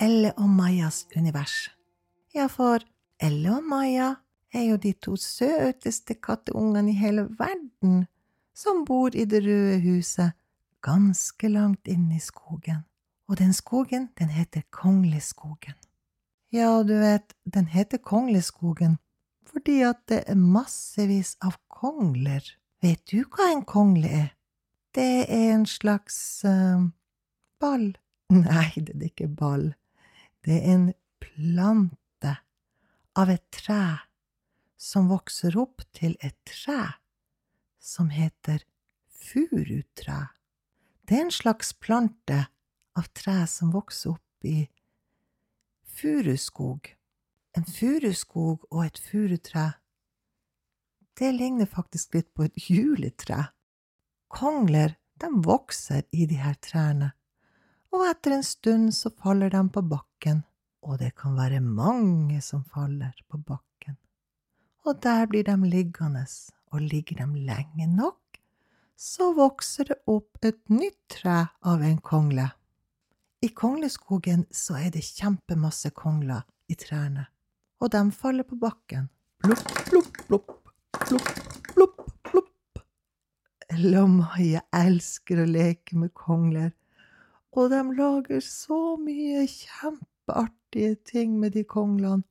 Elle og Majas univers. Ja, for Elle og Maja er jo de to søteste katteungene i hele verden som bor i det røde huset ganske langt inne i skogen. Og den skogen, den heter Kongleskogen. Ja, du vet, den heter Kongleskogen fordi at det er massevis av kongler. Vet du hva en kongle er? Det er en slags uh, ball. Nei, det er ikke ball. Det er en plante av et tre som vokser opp til et tre som heter furutre. Det er en slags plante av tre som vokser opp i furuskog. En furuskog og et furutre, det ligner faktisk litt på et juletre. Kongler, de vokser i de her trærne, og etter en stund så faller de på bakken, og det kan være mange som faller på bakken. Og der blir de liggende, og ligger de lenge nok, så vokser det opp et nytt tre av en kongle. I kongleskogen så er det kjempemasse kongler i trærne, og de faller på bakken. Plopp, plopp, plopp, plopp, plopp, plopp. Lommaie elsker å leke med kongler, og de lager så mye kjempeartige ting med de konglene,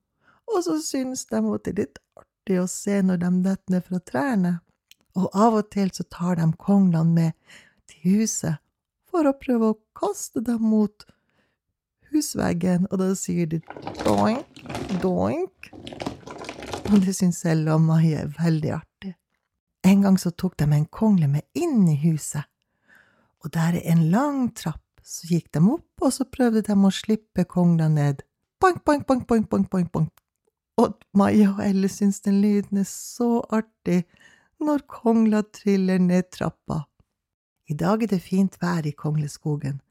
og så syns de at det er litt artig å se når de detter ned fra trærne, og av og til så tar de konglene med til huset for å prøve å kaste dem mot husveggen, og da sier de doink, doink. Og det syns Ella og Mai er veldig artig. En gang så tok de en kongle med inn i huset, og der er en lang trapp. Så gikk de opp, og så prøvde de å slippe kongla ned. Bank, bank, bank, bank, bank, bank, bank. Og Maja og Elle syns den lyden er så artig når kongla triller ned trappa. I dag er det fint vær i Kongleskogen,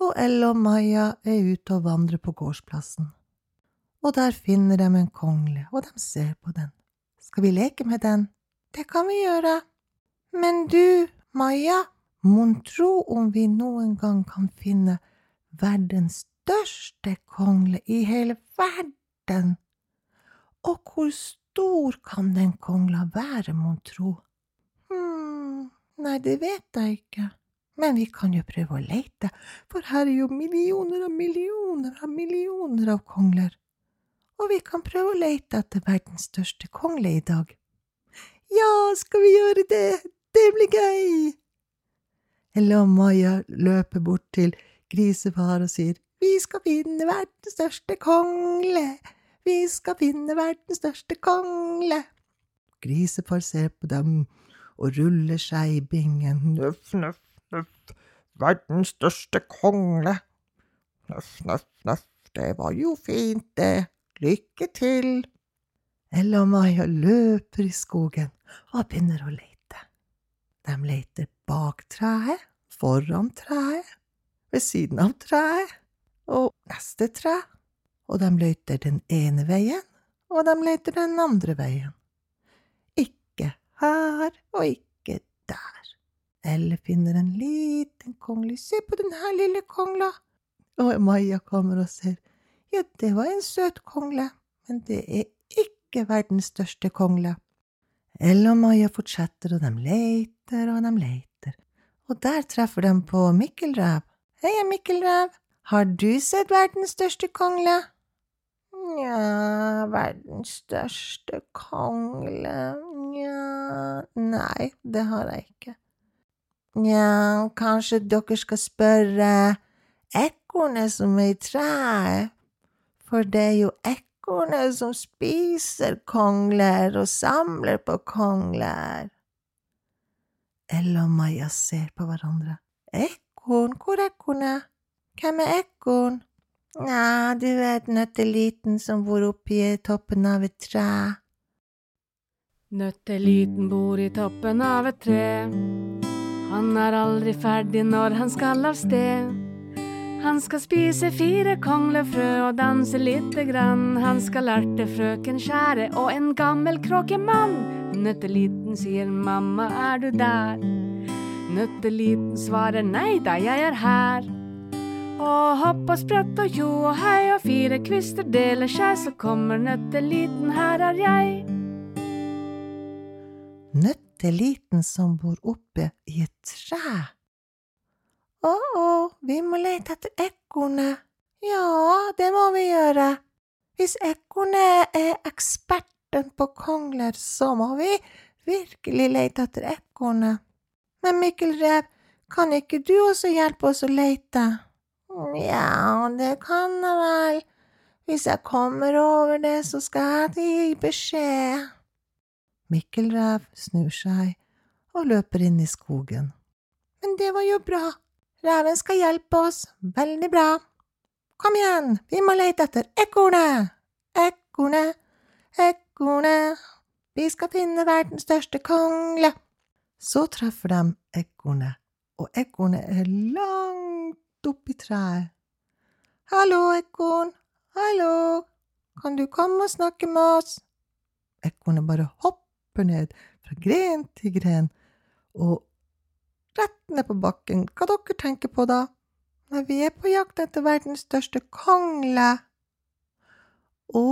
og Elle og Maja er ute og vandrer på gårdsplassen. Og der finner de en kongle, og de ser på den. Skal vi leke med den? Det kan vi gjøre. Men du, Maja, mon tro om vi noen gang kan finne verdens største kongle i hele verden? Og hvor stor kan den kongla være, mon tro? Nei, det vet jeg ikke, men vi kan jo prøve å leite, for her er jo millioner og millioner av millioner av kongler, og vi kan prøve å leite etter verdens største kongle i dag. Ja, skal vi gjøre det? Det blir gøy! Ella og Maja løper bort til grisefar og sier Vi skal finne verdens største kongle! Vi skal finne verdens største kongle! Grisefar ser på dem og ruller seg i bingen. Nøff, nøff, nøff, verdens største kongle. Nøff, nøff, nøff, det var jo fint, det. Lykke til. Ella og Maja løper i skogen og begynner å lete. De leter bak treet, foran treet, ved siden av treet og neste tre, og de løyter den ene veien, og de løyter den andre veien Ikke her og ikke der. Elle finner en liten kongle. Se på den her lille kongla. Og Maja kommer og ser. Ja, det var en søt kongle, men det er ikke verdens største kongle. Elle og Maja fortsetter, og de leter og de leter. Og der treffer de på Mikkelrev. Hei, Mikkelrev. Har du sett verdens største kongle? Nja, verdens største kongle Nja, nei, det har jeg ikke. Nja, kanskje dere skal spørre ekornet som er i treet, for det er jo ekornet som spiser kongler og samler på kongler. Ella og Maja ser på hverandre. Ekorn, hvor er ekornet? Hvem er ekorn? Nja, du vet nøtteliten som bor oppi toppen av et tre. Nøtteliten bor i toppen av et tre. Han er aldri ferdig når han skal av sted. Han skal spise fire konglefrø og danse lite grann. Han skal erte frøken Skjære og en gammel kråkemann. Nøtteliten sier mamma, er du der? Nøtteliten svarer nei da, jeg er her. Og hopp og sprett og tjo og hei og fire kvister deler seg, så kommer nøtteliten, her er jeg. Nøtteliten som bor oppe i et tre. Å, å, vi må lete etter ekornet. Ja, det må vi gjøre. Hvis ekornet er eksperten på kongler, så må vi virkelig lete etter ekornet. Men Mikkel Rev, kan ikke du også hjelpe oss å lete? Ja, det kan jeg vel. Hvis jeg kommer over det, så skal jeg gi beskjed. Mikkel Rev snur seg og løper inn i skogen. Men det var jo bra. Reven skal hjelpe oss. Veldig bra. Kom igjen, vi må lete etter ekornet. Ekornet, ekornet. Vi skal finne verdens største kongle. Så treffer de ekornet, og ekornet er langt oppi treet. Hallo, ekorn. Hallo. Kan du komme og snakke med oss? Ekornet bare hopper ned fra gren til gren og rett ned på bakken. Hva dere tenker på da? Nei, vi er på jakt etter verdens største kongle. Å,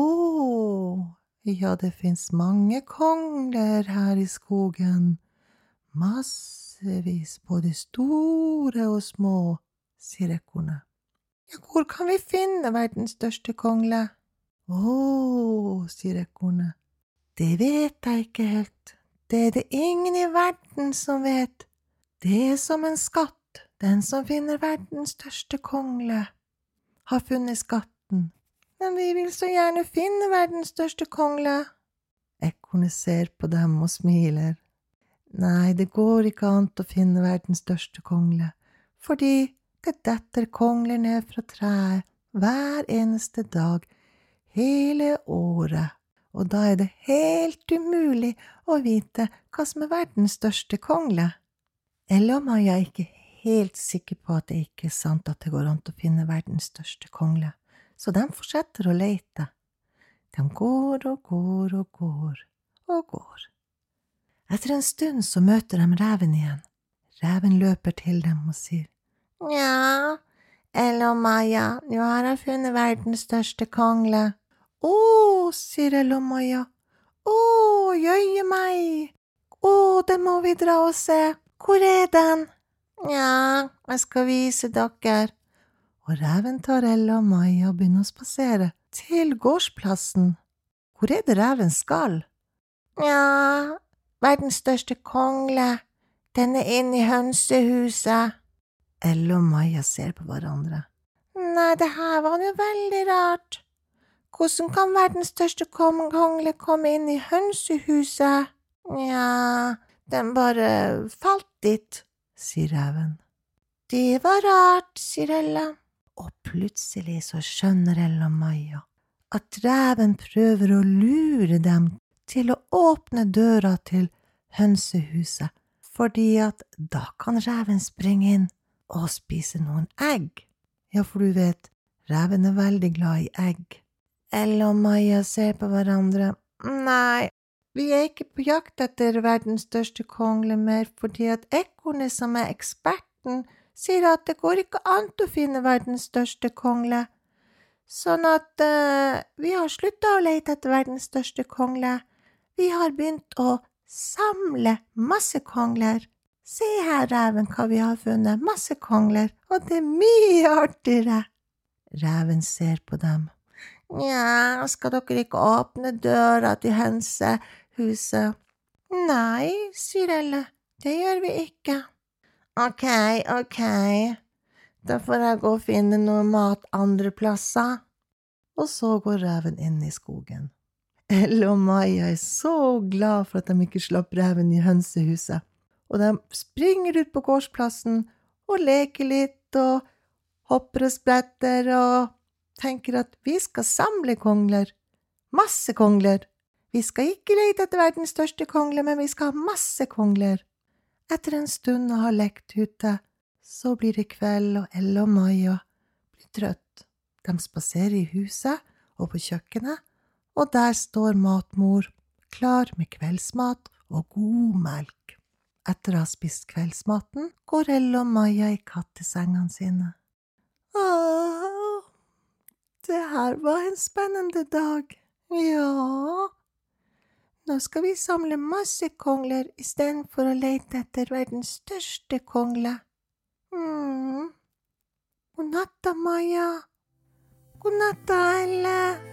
ja, det fins mange kongler her i skogen. Massevis, både store og små, sier ekornet. Ja, hvor kan vi finne verdens største kongle? Å, sier ekornet. Det vet jeg ikke helt. Det er det ingen i verden som vet. Det er som en skatt. Den som finner verdens største kongle, har funnet skatten. Men vi vil så gjerne finne verdens største kongle. Ekornet ser på dem og smiler. Nei, det går ikke an å finne verdens største kongle, fordi det detter kongler ned fra treet hver eneste dag hele året, og da er det helt umulig å vite hva som er verdens største kongle. Eller om jeg ikke helt sikker på at det ikke er sant at det går an å finne verdens største kongle, så de fortsetter å lete. De går og går og går og går. Etter en stund så møter de reven igjen. Reven løper til dem og sier, Nja, Ella og Maja, nå har jeg funnet verdens største kongle. Å, sier Ella og Maja, å, jøye meg, å, det må vi dra og se. Hvor er den? Nja, jeg skal vise dere. Og reven tar Ella og Maja og begynner å spasere til gårdsplassen. Hvor er det reven skal? Nja, verdens største kongle. Den er inne i hønsehuset. Ella og Maja ser på hverandre. Nei, det her var jo veldig rart. Hvordan kan verdens største kongle komme inn i hønsehuset? Nja, den bare falt dit, sier reven. Det var rart, sier Ella. Plutselig så skjønner Ella Maja at reven prøver å lure dem til å åpne døra til hønsehuset, fordi at da kan reven springe inn og spise noen egg. Ja, for du vet, reven er veldig glad i egg. Ella og Maja ser på hverandre. Nei, vi er ikke på jakt etter verdens største kongle mer, fordi at ekornet som er eksperten, sier at det går ikke an å finne verdens største kongle. Sånn at uh, vi har slutta å lete etter verdens største kongle. Vi har begynt å samle masse kongler. Se her, reven, hva vi har funnet, masse kongler, og det er mye artigere. Reven ser på dem. Nja, skal dere ikke åpne døra til hønsehuset? Nei, sier Elle, det gjør vi ikke. Ok, ok, da får jeg gå og finne noe mat andre plasser. Og så går reven inn i skogen. Elle og Maja er så glad for at de ikke slapp reven i hønsehuset, og de springer ut på gårdsplassen og leker litt og hopper og spretter og tenker at vi skal samle kongler, masse kongler, vi skal ikke lete etter verdens største kongle, men vi skal ha masse kongler. Etter en stund å ha lekt ute, så blir det kveld, og Elle og Maja blir trøtt. De spaserer i huset og på kjøkkenet, og der står matmor klar med kveldsmat og god melk. Etter å ha spist kveldsmaten går Elle og Maja i kattesengene sine. Åh, det her var en spennende dag. Ja. Nå skal vi samle masse kongler istedenfor å lete etter verdens største kongle. Mm. God natta, Maja. God natta, Elle.